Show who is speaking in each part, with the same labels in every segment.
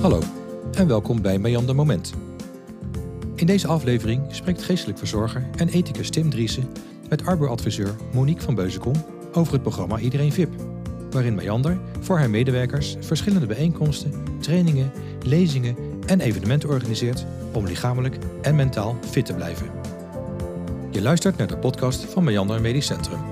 Speaker 1: Hallo en welkom bij Meander Moment. In deze aflevering spreekt geestelijk verzorger en ethicus Tim Driessen met arbeisadviseur Monique van Beuzenkom over het programma Iedereen VIP, waarin Meander voor haar medewerkers verschillende bijeenkomsten, trainingen, lezingen en evenementen organiseert om lichamelijk en mentaal fit te blijven. Je luistert naar de podcast van Meander Medisch Centrum.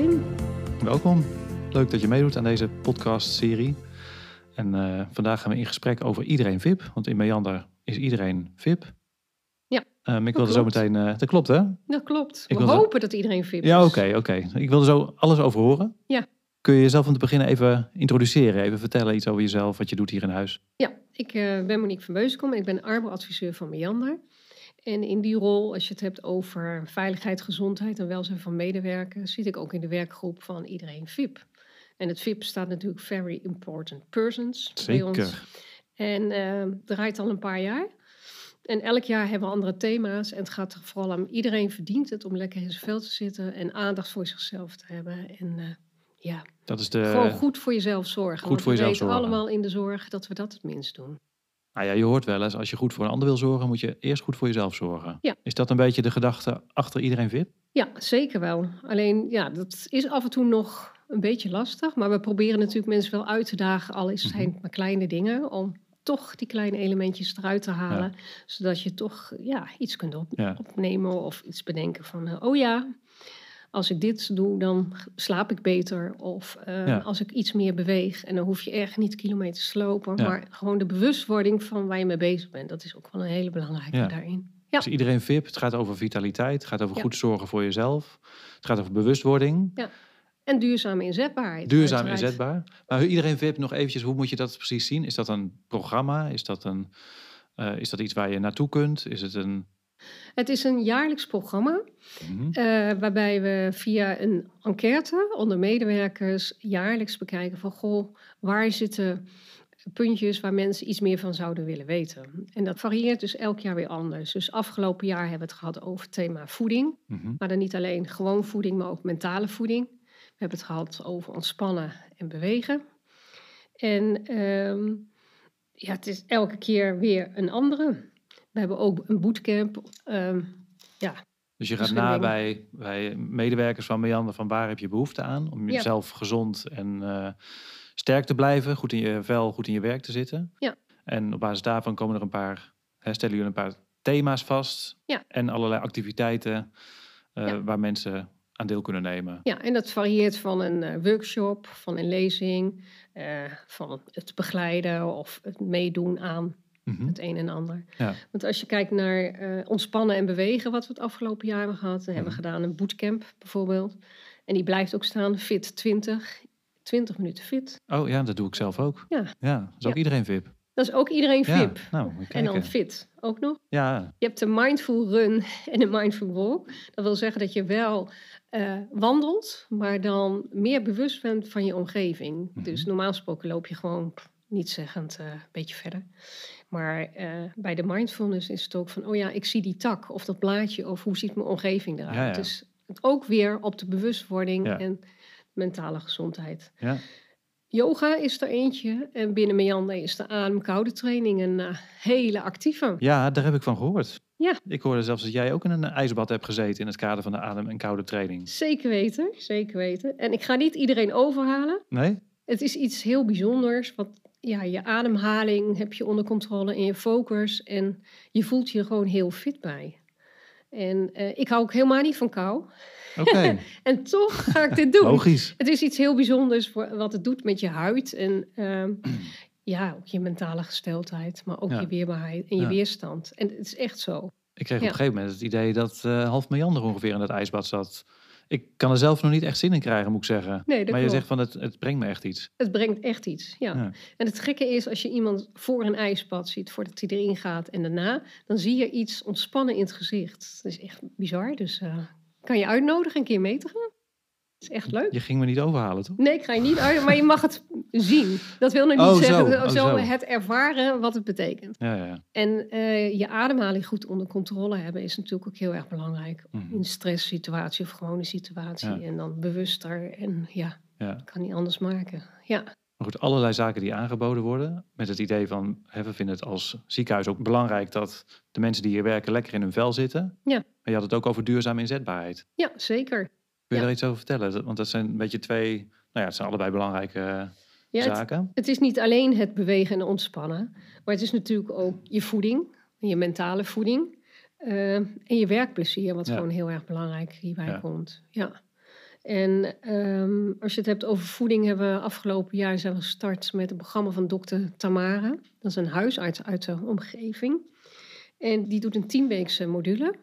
Speaker 2: Tim.
Speaker 3: welkom. Leuk dat je meedoet aan deze podcast-serie. En eh, vandaag gaan we in gesprek over iedereen VIP, want in Meander is iedereen VIP.
Speaker 2: Ja,
Speaker 3: Ehm, ik wilde zo meteen... eh, dat klopt hè?
Speaker 2: Dat klopt.
Speaker 3: Ik
Speaker 2: We
Speaker 3: wil-
Speaker 2: hopen dat iedereen fit is.
Speaker 3: Ja, oké, oké. Ik wilde zo alles over horen.
Speaker 2: Ja.
Speaker 3: Kun je jezelf om te beginnen even introduceren? Even vertellen iets over jezelf, wat je doet hier in huis.
Speaker 2: Ja, ik eh, ben Monique van Beuzenkom en ik ben arbeisadviseur van Meander. En in die rol, als je het hebt over veiligheid, gezondheid en welzijn van medewerkers, zit ik ook in de werkgroep van iedereen VIP. En het VIP staat natuurlijk Very Important Persons bij ons.
Speaker 3: Zeker.
Speaker 2: En eh, draait al een paar jaar. En elk jaar hebben we andere thema's. En het gaat er vooral om iedereen verdient het om lekker in zijn vel te zitten en aandacht voor zichzelf te hebben. En eh, ja,
Speaker 3: Dat is de...
Speaker 2: gewoon goed voor jezelf zorgen.
Speaker 3: goed voor
Speaker 2: we
Speaker 3: jezelf
Speaker 2: weten
Speaker 3: zorgen.
Speaker 2: allemaal in de zorg dat we dat het minst doen.
Speaker 3: Nou ja, je hoort wel eens, als je goed voor een ander wil zorgen, moet je eerst goed voor jezelf zorgen.
Speaker 2: Ja.
Speaker 3: Is dat een beetje de gedachte achter iedereen VIP?
Speaker 2: Ja, zeker wel. Alleen, ja, dat is af en toe nog een beetje lastig. Maar we proberen natuurlijk mensen wel uit te dagen, al is het het maar kleine dingen, om toch die kleine elementjes eruit te halen. Zodat je toch ja, iets kunt op-
Speaker 3: Ja.
Speaker 2: opnemen of iets bedenken van, eh, oh ja, als ik dit doe, dan slaap ik beter. Of eh,
Speaker 3: Ja.
Speaker 2: als ik iets meer beweeg. En dan hoef je echt niet kilometers te lopen.
Speaker 3: Ja.
Speaker 2: Maar gewoon de bewustwording van waar je mee bezig bent. Dat is ook wel een hele belangrijke
Speaker 3: Ja.
Speaker 2: daarin. Ja.
Speaker 3: Dus iedereen VIP, het gaat over vitaliteit, het gaat over
Speaker 2: Ja.
Speaker 3: goed zorgen voor jezelf. Het gaat over bewustwording,
Speaker 2: En duurzame inzetbaarheid.
Speaker 3: duurzaam
Speaker 2: uiteraard.
Speaker 3: inzetbaar. Maar iedereen VIP, nog eventjes, hoe moet je dat precies zien? Is dat een programma? Is dat, een, eh, is dat iets waar je naartoe kunt? Is het een...
Speaker 2: Het is een jaarlijks programma.
Speaker 3: Mhm.
Speaker 2: eh, waarbij we via een enquête onder medewerkers jaarlijks bekijken van goh, waar zitten puntjes waar mensen iets meer van zouden willen weten. En dat varieert dus elk jaar weer anders. Dus afgelopen jaar hebben we het gehad over het thema voeding.
Speaker 3: Mhm.
Speaker 2: Maar dan niet alleen gewoon voeding, maar ook mentale voeding. We hebben het gehad over ontspannen en bewegen. En ehm, ja, het is elke keer weer een andere. We hebben ook een bootcamp. ehm,
Speaker 3: Dus je gaat na bij, bij medewerkers van Meander van waar heb je behoefte aan? Om
Speaker 2: Ja.
Speaker 3: jezelf gezond en eh, sterk te blijven, goed in je vel, goed in je werk te zitten.
Speaker 2: Ja.
Speaker 3: En op basis daarvan komen er een paar, hè, stellen jullie een paar thema's vast.
Speaker 2: Ja.
Speaker 3: En allerlei activiteiten eh,
Speaker 2: Ja.
Speaker 3: waar mensen aan deel kunnen nemen.
Speaker 2: Ja, en dat varieert van een eh, workshop, van een lezing, van het begeleiden of het meedoen aan
Speaker 3: Mhm.
Speaker 2: het een en ander.
Speaker 3: Ja.
Speaker 2: Want als je kijkt naar eh, ontspannen en bewegen, wat we het afgelopen jaar hebben gehad, dan hebben we
Speaker 3: Mhm.
Speaker 2: gedaan een bootcamp bijvoorbeeld. En die blijft ook staan, fit 20, 20 minuten fit.
Speaker 3: Oh ja, dat doe ik zelf ook.
Speaker 2: Ja.
Speaker 3: Ja, dat is ook
Speaker 2: Ja.
Speaker 3: iedereen VIP.
Speaker 2: Dat is ook iedereen
Speaker 3: Ja,
Speaker 2: VIP.
Speaker 3: nou,
Speaker 2: en dan fit ook nog.
Speaker 3: Ja,
Speaker 2: Je hebt een mindful run en een mindful walk. Dat wil zeggen dat je wel eh, wandelt, maar dan meer bewust bent van je omgeving.
Speaker 3: Mhm.
Speaker 2: Dus normaal gesproken loop je gewoon niet zeggend eh, een beetje verder. Maar eh, bij de mindfulness is het ook van, oh ja, ik zie die tak of dat blaadje of hoe ziet mijn omgeving eruit.
Speaker 3: Ja, ja.
Speaker 2: Dus het ook weer op de bewustwording
Speaker 3: Ja.
Speaker 2: en mentale gezondheid.
Speaker 3: ja.
Speaker 2: Yoga is er eentje en binnen Meander is de adem-koude training een eh, hele actieve.
Speaker 3: ja, daar heb ik van gehoord.
Speaker 2: Ja.
Speaker 3: Ik hoorde zelfs dat jij ook in een ijsbad hebt gezeten in het kader van de adem- en koude training.
Speaker 2: Zeker weten, zeker weten. En ik ga niet iedereen overhalen.
Speaker 3: Nee?
Speaker 2: Het is iets heel bijzonders. Want ja, je ademhaling heb je onder controle en je focus. En je voelt je gewoon heel fit bij. En eh, ik hou ook helemaal niet van kou.
Speaker 3: Oké,
Speaker 2: En toch ga ik dit doen.
Speaker 3: logisch.
Speaker 2: Het is iets heel bijzonders voor wat het doet met je huid. En ehm, ja, ook je mentale gesteldheid. Maar ook
Speaker 3: Ja.
Speaker 2: je weerbaarheid en je
Speaker 3: Ja.
Speaker 2: weerstand. En het is echt zo.
Speaker 3: Ik kreeg op een gegeven moment het idee dat eh, half Meander ongeveer in dat ijsbad zat. Ik kan er zelf nog niet echt zin in krijgen, moet ik zeggen.
Speaker 2: Nee,
Speaker 3: maar je zegt van het, het brengt me echt iets.
Speaker 2: Het brengt echt iets, ja.
Speaker 3: Ja.
Speaker 2: En het gekke is, als je iemand voor een ijsbad ziet, voordat hij erin gaat en daarna, dan zie je iets ontspannen in het gezicht. Dat is echt bizar, dus eh, kan je uitnodigen een keer mee te gaan? Is echt leuk.
Speaker 3: Je ging me niet overhalen, toch?
Speaker 2: Nee, ik ga je niet uit, maar je mag het zien. Dat wil nog niet
Speaker 3: Oh, zo.
Speaker 2: zeggen,
Speaker 3: Oh,
Speaker 2: zo, het ervaren wat het betekent.
Speaker 3: Ja, ja, ja.
Speaker 2: En eh, je ademhaling goed onder controle hebben is natuurlijk ook heel erg belangrijk.
Speaker 3: Mhm.
Speaker 2: In stresssituatie of gewone situatie. En dan bewuster en ja,
Speaker 3: ja.
Speaker 2: kan niet anders maken. Ja,
Speaker 3: Maar goed, allerlei zaken die aangeboden worden. Met het idee van, hè, we vinden het als ziekenhuis ook belangrijk dat de mensen die hier werken lekker in hun vel zitten.
Speaker 2: Ja.
Speaker 3: Maar je had het ook over duurzame inzetbaarheid.
Speaker 2: ja zeker.
Speaker 3: Kun je daar iets over vertellen? Want dat zijn een beetje twee, nou ja, het zijn allebei belangrijke eh,
Speaker 2: Ja, het,
Speaker 3: zaken.
Speaker 2: het is niet alleen het bewegen en ontspannen. Maar het is natuurlijk ook je voeding. Je mentale voeding. eh, en je werkplezier, wat
Speaker 3: Ja.
Speaker 2: gewoon heel erg belangrijk hierbij
Speaker 3: Ja.
Speaker 2: komt. Ja. En ehm, als je het hebt over voeding, hebben we afgelopen jaar zijn we gestart met een programma van dokter Tamara. Dat is een huisarts uit de omgeving. En die doet een tienweekse module.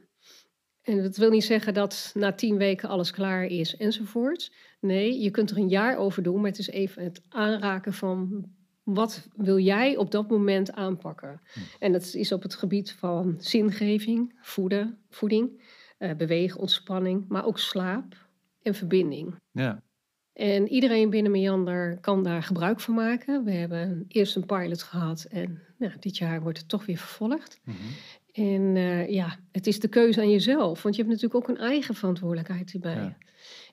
Speaker 2: En dat wil niet zeggen dat na tien weken alles klaar is enzovoort. Nee, je kunt er een jaar over doen, maar het is even het aanraken van wat wil jij op dat moment aanpakken. En dat is op het gebied van zingeving, voeden, voeding, eh, bewegen, ontspanning, maar ook slaap en verbinding.
Speaker 3: Ja,
Speaker 2: En iedereen binnen Meander kan daar gebruik van maken. We hebben eerst een pilot gehad en nou, dit jaar wordt het toch weer vervolgd.
Speaker 3: Mhm.
Speaker 2: En eh, ja, het is de keuze aan jezelf, want je hebt natuurlijk ook een eigen verantwoordelijkheid hierbij.
Speaker 3: Ja.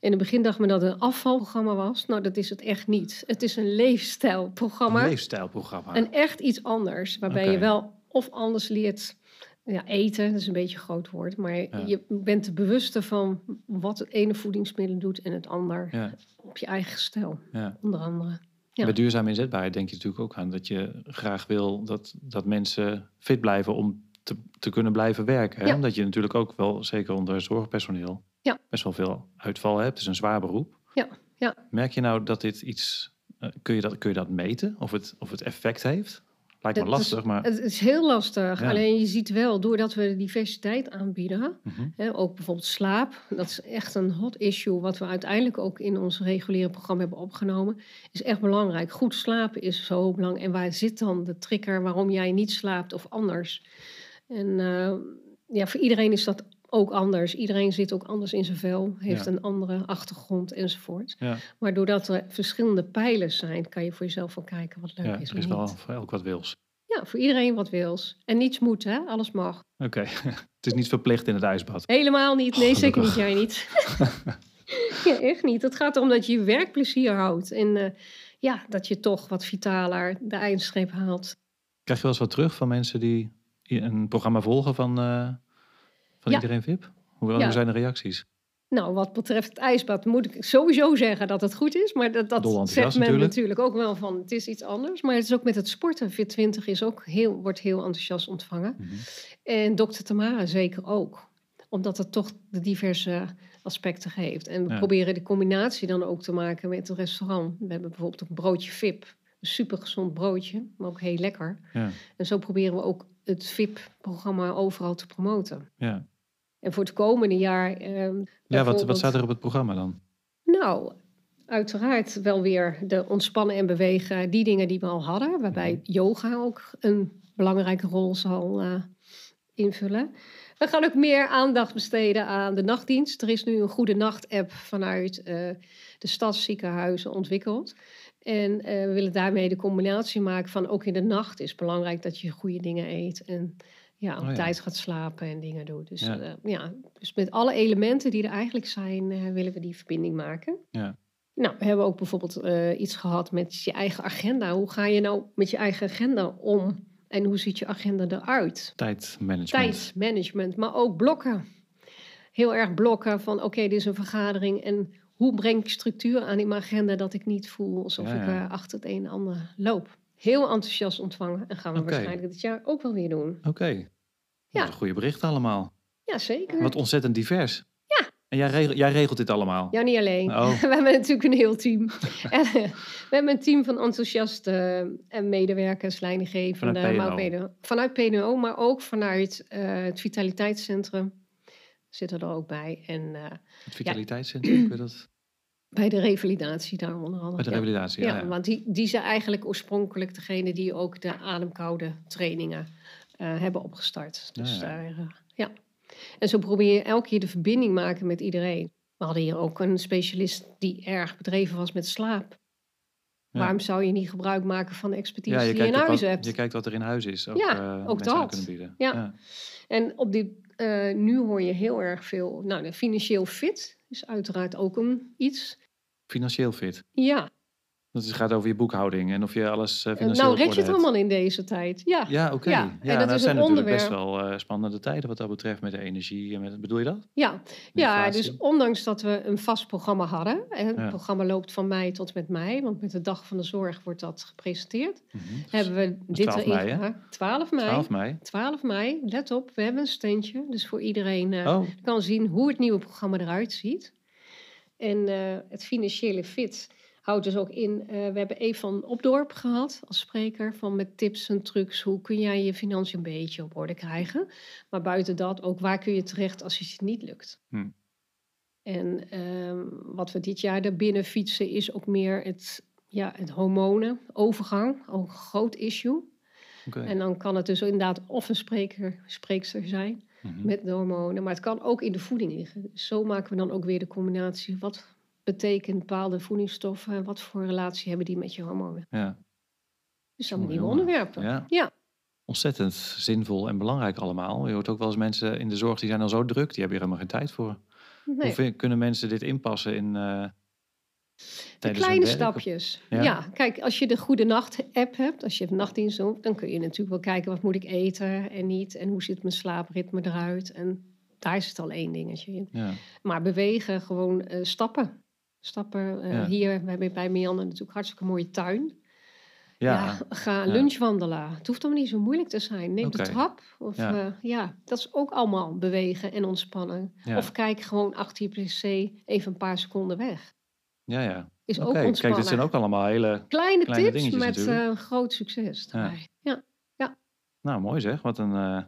Speaker 2: In het begin dacht men dat het een afvalprogramma was. Nou, dat is het echt niet. Het is een leefstijlprogramma.
Speaker 3: een leefstijlprogramma.
Speaker 2: En echt iets anders, waarbij je wel of anders leert ja, eten, dat is een beetje een groot woord, maar je bent er bewuster van wat het ene voedingsmiddel doet en het ander
Speaker 3: Ja,
Speaker 2: op je eigen stijl,
Speaker 3: ja.
Speaker 2: onder andere. Ja.
Speaker 3: Bij duurzame inzetbaarheid denk je natuurlijk ook aan dat je graag wil dat, dat mensen fit blijven om te, te kunnen blijven werken. Hè? Omdat je natuurlijk ook wel, zeker onder zorgpersoneel, best wel veel uitval hebt. Het is een zwaar beroep.
Speaker 2: Ja, ja.
Speaker 3: Merk je nou dat dit iets, eh, kun, je dat, kun je dat meten? Of het, of het effect heeft? Lijkt me
Speaker 2: is-
Speaker 3: lastig, maar...
Speaker 2: Het is heel lastig.
Speaker 3: Ja.
Speaker 2: Alleen je ziet wel, doordat we de diversiteit aanbieden,
Speaker 3: Mhm.
Speaker 2: hè, ook bijvoorbeeld slaap, dat is echt een hot issue, wat we uiteindelijk ook in ons reguliere programma hebben opgenomen, is echt belangrijk. Goed slapen is zo belangrijk. En waar zit dan de trigger waarom jij niet slaapt of anders? En eh, ja, voor iedereen is dat ook anders. Iedereen zit ook anders in zijn vel, heeft
Speaker 3: Ja.
Speaker 2: een andere achtergrond enzovoort.
Speaker 3: Ja,
Speaker 2: Maar doordat er verschillende pijlers zijn, kan je voor jezelf wel kijken wat leuk
Speaker 3: ja,
Speaker 2: is
Speaker 3: er is
Speaker 2: niet.
Speaker 3: wel voor elk wat wils.
Speaker 2: Ja, voor iedereen wat wils. En niets moet, hè? Alles mag.
Speaker 3: Oké, het is niet verplicht in het ijsbad.
Speaker 2: Helemaal niet. Nee, zeker niet. Jij niet. ja, echt niet. Het gaat erom dat je je werkplezier houdt. En eh, ja, dat je toch wat vitaler de eindstreep haalt.
Speaker 3: Krijg je wel eens wat terug van mensen die een programma volgen van, eh, van
Speaker 2: Ja.
Speaker 3: Iedereen VIP? Hoe,
Speaker 2: Ja.
Speaker 3: zijn de reacties?
Speaker 2: Nou, wat betreft het ijsbad moet ik sowieso zeggen dat het goed is. Maar dat, dat zegt men
Speaker 3: natuurlijk.
Speaker 2: natuurlijk. ook wel van het is iets anders. Maar het is ook met het sporten. Fit 20 is ook heel, wordt heel enthousiast ontvangen.
Speaker 3: Mhm.
Speaker 2: En dokter Tamara zeker ook. Omdat het toch de diverse aspecten geeft. En we
Speaker 3: Ja.
Speaker 2: proberen de combinatie dan ook te maken met het restaurant. We hebben bijvoorbeeld een broodje VIP. Een super gezond broodje, maar ook heel lekker.
Speaker 3: Ja,
Speaker 2: En zo proberen we ook het VIP-programma overal te promoten.
Speaker 3: ja.
Speaker 2: En voor het komende jaar... ehm,
Speaker 3: ja wat, wat staat er op het programma dan?
Speaker 2: Nou, uiteraard wel weer de ontspannen en bewegen. Die dingen die we al hadden. Waarbij
Speaker 3: Mhm.
Speaker 2: yoga ook een belangrijke rol zal eh, invullen. We gaan ook meer aandacht besteden aan de nachtdienst. Er is nu een goede nacht-app vanuit eh, de stadsziekenhuizen ontwikkeld. En eh, we willen daarmee de combinatie maken van ook in de nacht is belangrijk dat je goede dingen eet. En ja, op
Speaker 3: Oh ja.
Speaker 2: tijd gaat slapen en dingen doet. Dus
Speaker 3: Ja.
Speaker 2: ja. ja, dus met alle elementen die er eigenlijk zijn, eh, willen we die verbinding maken.
Speaker 3: Ja.
Speaker 2: Nou, we hebben ook bijvoorbeeld eh, iets gehad met je eigen agenda. Hoe ga je nou met je eigen agenda om? En hoe ziet je agenda eruit?
Speaker 3: Tijdmanagement.
Speaker 2: Tijdmanagement, maar ook blokken. Heel erg blokken van oké, dit is een vergadering en hoe breng ik structuur aan in mijn agenda dat ik niet voel alsof
Speaker 3: Ja,
Speaker 2: ik
Speaker 3: ja.
Speaker 2: eh, achter het een en ander loop. Heel enthousiast ontvangen en gaan we waarschijnlijk dit jaar ook wel weer doen.
Speaker 3: Oké.
Speaker 2: Ja.
Speaker 3: Ja. Goede berichten allemaal.
Speaker 2: Ja, zeker.
Speaker 3: Wat ontzettend divers. Ja. En jij, regelt, jij regelt dit allemaal?
Speaker 2: Ja, niet alleen.
Speaker 3: Oh.
Speaker 2: We hebben natuurlijk een heel team. eh, we hebben een team van enthousiaste eh, en medewerkers, leidinggevenden.
Speaker 3: Vanuit
Speaker 2: maar
Speaker 3: PNO.
Speaker 2: mede- vanuit PNO, maar ook vanuit eh, het Vitaliteitscentrum zitten er ook bij. En eh,
Speaker 3: Het vitaliteitscentrum, kun je dat?
Speaker 2: bij de revalidatie daar onder andere.
Speaker 3: Met de
Speaker 2: Ja.
Speaker 3: revalidatie,
Speaker 2: Ja,
Speaker 3: ja. ja.
Speaker 2: want die, die zijn eigenlijk oorspronkelijk degene die ook de ademkoude trainingen eh, hebben opgestart. Dus
Speaker 3: Ja, ja.
Speaker 2: daar, eh, ja. En zo probeer je elke keer de verbinding maken met iedereen. We hadden hier ook een specialist die erg bedreven was met slaap.
Speaker 3: Ja.
Speaker 2: Waarom zou je niet gebruik maken van de expertise
Speaker 3: Ja, je
Speaker 2: die je in huis
Speaker 3: wat,
Speaker 2: hebt?
Speaker 3: je kijkt wat er in huis is. Ook,
Speaker 2: Ja,
Speaker 3: eh,
Speaker 2: ook dat.
Speaker 3: kunnen bieden.
Speaker 2: Ja. En op dit, eh, nu hoor je heel erg veel. Nou, financieel fit is uiteraard ook een iets.
Speaker 3: Financieel fit.
Speaker 2: Ja,
Speaker 3: Dat is- gaat over je boekhouding en of je alles Eh, financieel
Speaker 2: nou het allemaal in deze tijd. Ja,
Speaker 3: Ja, oké.
Speaker 2: Ja,
Speaker 3: Ja,
Speaker 2: en
Speaker 3: nou,
Speaker 2: dat
Speaker 3: het
Speaker 2: is
Speaker 3: zijn natuurlijk best wel eh, spannende tijden wat dat betreft met de energie. En met, bedoel je dat?
Speaker 2: ja. ja dus ondanks dat we een vast programma hadden. En het
Speaker 3: Ja.
Speaker 2: programma loopt van mei tot met mei. Want met de Dag van de Zorg wordt dat gepresenteerd.
Speaker 3: Mhm.
Speaker 2: Hebben we dit
Speaker 3: 12
Speaker 2: erin
Speaker 3: mei, hè?
Speaker 2: gemaakt. 12 mei.
Speaker 3: 12 mei.
Speaker 2: 12 mei, let op, we hebben een standje. Dus voor iedereen
Speaker 3: Oh,
Speaker 2: kan zien hoe het nieuwe programma eruit ziet. En het financiële fit houdt dus ook in. eh, we hebben Eve van Opdorp gehad als spreker. Van met tips en trucs. Hoe kun jij je financiën een beetje op orde krijgen. Maar buiten dat ook waar kun je terecht als het je niet lukt.
Speaker 3: Hm.
Speaker 2: En ehm, wat we dit jaar daarbinnen fietsen is ook meer het, ja, het hormonen, overgang. Ook een groot issue. En dan kan het dus inderdaad of een spreker, spreekster zijn
Speaker 3: Mhm.
Speaker 2: met de hormonen. Maar het kan ook in de voeding liggen. Dus zo maken we dan ook weer de combinatie. Wat betekent bepaalde voedingsstoffen? en Wat voor relatie hebben die met je hormonen?
Speaker 3: Ja.
Speaker 2: Dus dan
Speaker 3: Jongen,
Speaker 2: nieuwe onderwerpen.
Speaker 3: Ja.
Speaker 2: Ja.
Speaker 3: Ontzettend zinvol en belangrijk allemaal. Je hoort ook wel eens mensen in de zorg die zijn al zo druk, die hebben hier helemaal geen tijd voor.
Speaker 2: Nee,
Speaker 3: Hoe kunnen mensen dit inpassen in eh
Speaker 2: de kleine stapjes.
Speaker 3: Ja.
Speaker 2: Ja. kijk, als je de Goede Nacht app hebt, als je nachtdienst doet, dan kun je natuurlijk wel kijken wat moet ik eten en niet. En hoe zit mijn slaapritme eruit. En daar is het al één dingetje in.
Speaker 3: Ja.
Speaker 2: Maar bewegen, gewoon eh, stappen. Stappen. eh,
Speaker 3: Ja.
Speaker 2: Hier, we hebben bij Mianne natuurlijk hartstikke mooie tuin.
Speaker 3: Ja.
Speaker 2: Ja, ga lunchwandelen. Het hoeft allemaal niet zo moeilijk te zijn. Neem de trap. Of,
Speaker 3: Ja.
Speaker 2: ja. ja, dat is ook allemaal bewegen en ontspannen.
Speaker 3: Ja.
Speaker 2: Of kijk gewoon achter je pc even een paar seconden weg.
Speaker 3: ja, ja.
Speaker 2: Is ook
Speaker 3: kijk,
Speaker 2: ontspannen.
Speaker 3: dit zijn ook allemaal hele...
Speaker 2: kleine,
Speaker 3: kleine
Speaker 2: tips met eh, groot succes.
Speaker 3: Ja.
Speaker 2: daarbij. Ja.
Speaker 3: Nou, mooi zeg. Wat een eh,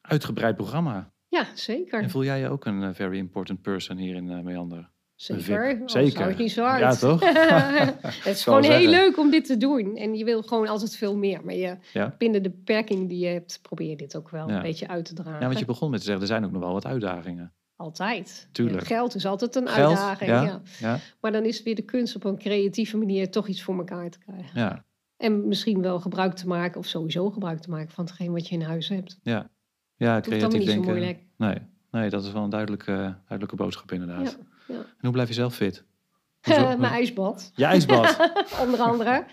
Speaker 3: uitgebreid programma.
Speaker 2: Ja, zeker.
Speaker 3: En voel jij je ook een eh, very important person hier in eh, Meander?
Speaker 2: Zeker.
Speaker 3: Zeker.
Speaker 2: zou het niet zo hard.
Speaker 3: Ja, toch?
Speaker 2: het is gewoon heel
Speaker 3: zeggen.
Speaker 2: leuk om dit te doen. En je wil gewoon altijd veel meer. Maar je,
Speaker 3: Ja.
Speaker 2: binnen de beperking die je hebt, probeer je dit ook wel
Speaker 3: Ja.
Speaker 2: een beetje uit te dragen.
Speaker 3: Ja, want je begon met te zeggen, er zijn ook nog wel wat uitdagingen.
Speaker 2: Altijd.
Speaker 3: Tuurlijk.
Speaker 2: Geld is altijd een
Speaker 3: Geld,
Speaker 2: uitdaging.
Speaker 3: ja.
Speaker 2: Ja.
Speaker 3: Ja,
Speaker 2: Maar dan is het weer de kunst op een creatieve manier toch iets voor elkaar te krijgen.
Speaker 3: ja,
Speaker 2: En misschien wel gebruik te maken, of sowieso gebruik te maken van hetgeen wat je in huis hebt.
Speaker 3: ja. Ja, creatief
Speaker 2: allemaal niet zo
Speaker 3: denken.
Speaker 2: moeilijk.
Speaker 3: Nee, nee, dat is wel een duidelijke, duidelijke boodschap inderdaad.
Speaker 2: Ja, ja.
Speaker 3: En hoe blijf je zelf fit? Hoezo-
Speaker 2: Mijn ijsbad,
Speaker 3: Je ijsbad.
Speaker 2: onder andere.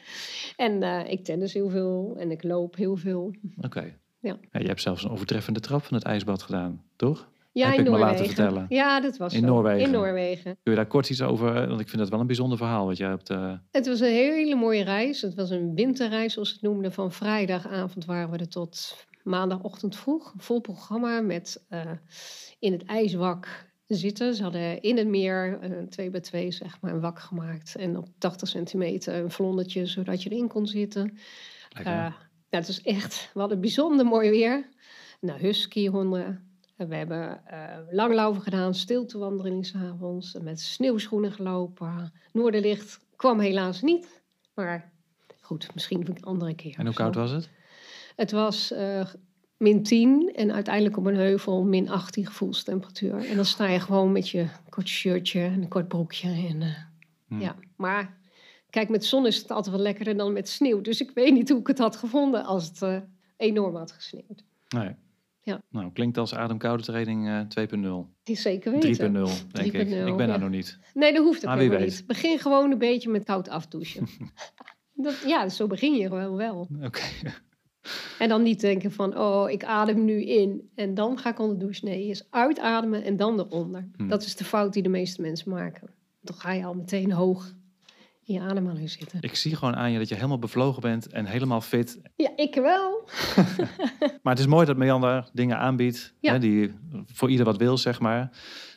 Speaker 2: En eh, ik tennis heel veel en ik loop heel veel.
Speaker 3: Oké.
Speaker 2: Ja.
Speaker 3: je hebt zelfs een overtreffende trap van het ijsbad gedaan, toch?
Speaker 2: Ja,
Speaker 3: Heb
Speaker 2: in
Speaker 3: ik me
Speaker 2: Noorwegen.
Speaker 3: laten vertellen.
Speaker 2: Ja, dat was
Speaker 3: In
Speaker 2: zo.
Speaker 3: Noorwegen.
Speaker 2: In Noorwegen.
Speaker 3: Kun je daar kort iets over? Want ik vind dat wel een bijzonder verhaal wat jij hebt. eh,
Speaker 2: Het was een hele mooie reis. Het was een winterreis, zoals ze het noemden. Van vrijdagavond waren we er tot maandagochtend vroeg. Vol programma met eh, in het ijswak zitten. Ze hadden in het meer eh, twee bij twee zeg maar, een wak gemaakt. En op 80 centimeter een vlondetje, zodat je erin kon zitten. Eh, nou, het is echt, we hadden bijzonder mooi weer. Nou, huskyhonden. En we hebben eh langlaufen gedaan, stiltewandeling s'avonds. Met sneeuwschoenen gelopen. Noorderlicht kwam helaas niet. Maar goed, misschien een andere keer.
Speaker 3: en hoe koud was het?
Speaker 2: Het was eh, min 10 en uiteindelijk op een heuvel min 18 gevoelstemperatuur. En dan sta je gewoon met je kort shirtje en een kort broekje. En, eh,
Speaker 3: Hm.
Speaker 2: ja. Maar kijk, met zon is het altijd wel lekkerder dan met sneeuw. Dus ik weet niet hoe ik het had gevonden als het eh, enorm had gesneeuwd.
Speaker 3: Nee.
Speaker 2: Ja.
Speaker 3: Nou, klinkt als ademkoude training eh 2.0. 3.0,
Speaker 2: Die zeker weten.
Speaker 3: denk ik.
Speaker 2: 3.0,
Speaker 3: Ik ben daar nog niet.
Speaker 2: Nee, dat hoeft ook helemaal
Speaker 3: weet.
Speaker 2: niet. Begin gewoon een beetje met koud afdouchen. dat, ja, zo begin je wel wel.
Speaker 3: Oké.
Speaker 2: En dan niet denken van, oh, ik adem nu in en dan ga ik onder de douche. Nee, eerst uitademen en dan eronder.
Speaker 3: Hm.
Speaker 2: Dat is de fout die de meeste mensen maken. Dan ga je al meteen hoog in je ademhaling zitten.
Speaker 3: Ik zie gewoon aan je dat je helemaal bevlogen bent en helemaal fit.
Speaker 2: Ja, ik wel.
Speaker 3: Maar het is mooi dat Meander dingen aanbiedt
Speaker 2: Ja.
Speaker 3: hè, die voor ieder wat wil, zeg maar.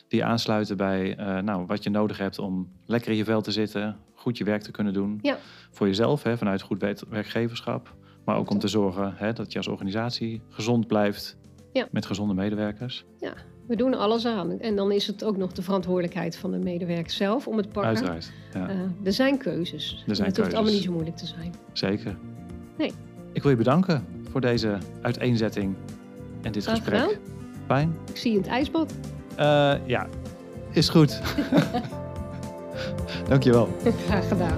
Speaker 3: Die aansluiten bij eh, nou, wat je nodig hebt om lekker in je vel te zitten, goed je werk te kunnen doen.
Speaker 2: Ja.
Speaker 3: Voor jezelf, hè, vanuit goed werkgeverschap. Maar ook om te zorgen hè, dat je als organisatie gezond blijft
Speaker 2: Ja.
Speaker 3: met gezonde medewerkers.
Speaker 2: We doen alles aan. En dan is het ook nog de verantwoordelijkheid van de medewerker zelf om het pakken.
Speaker 3: Uiteraard. Ja,
Speaker 2: Eh, er zijn keuzes.
Speaker 3: zijn
Speaker 2: het hoeft
Speaker 3: keuzes.
Speaker 2: allemaal niet zo moeilijk te zijn.
Speaker 3: zeker.
Speaker 2: Nee.
Speaker 3: Ik wil je bedanken voor deze uiteenzetting en dit
Speaker 2: Graag
Speaker 3: gesprek.
Speaker 2: gedaan.
Speaker 3: Fijn.
Speaker 2: Ik zie je in het ijsbad.
Speaker 3: Eh, ja, Is goed. Dankjewel.
Speaker 2: Graag gedaan.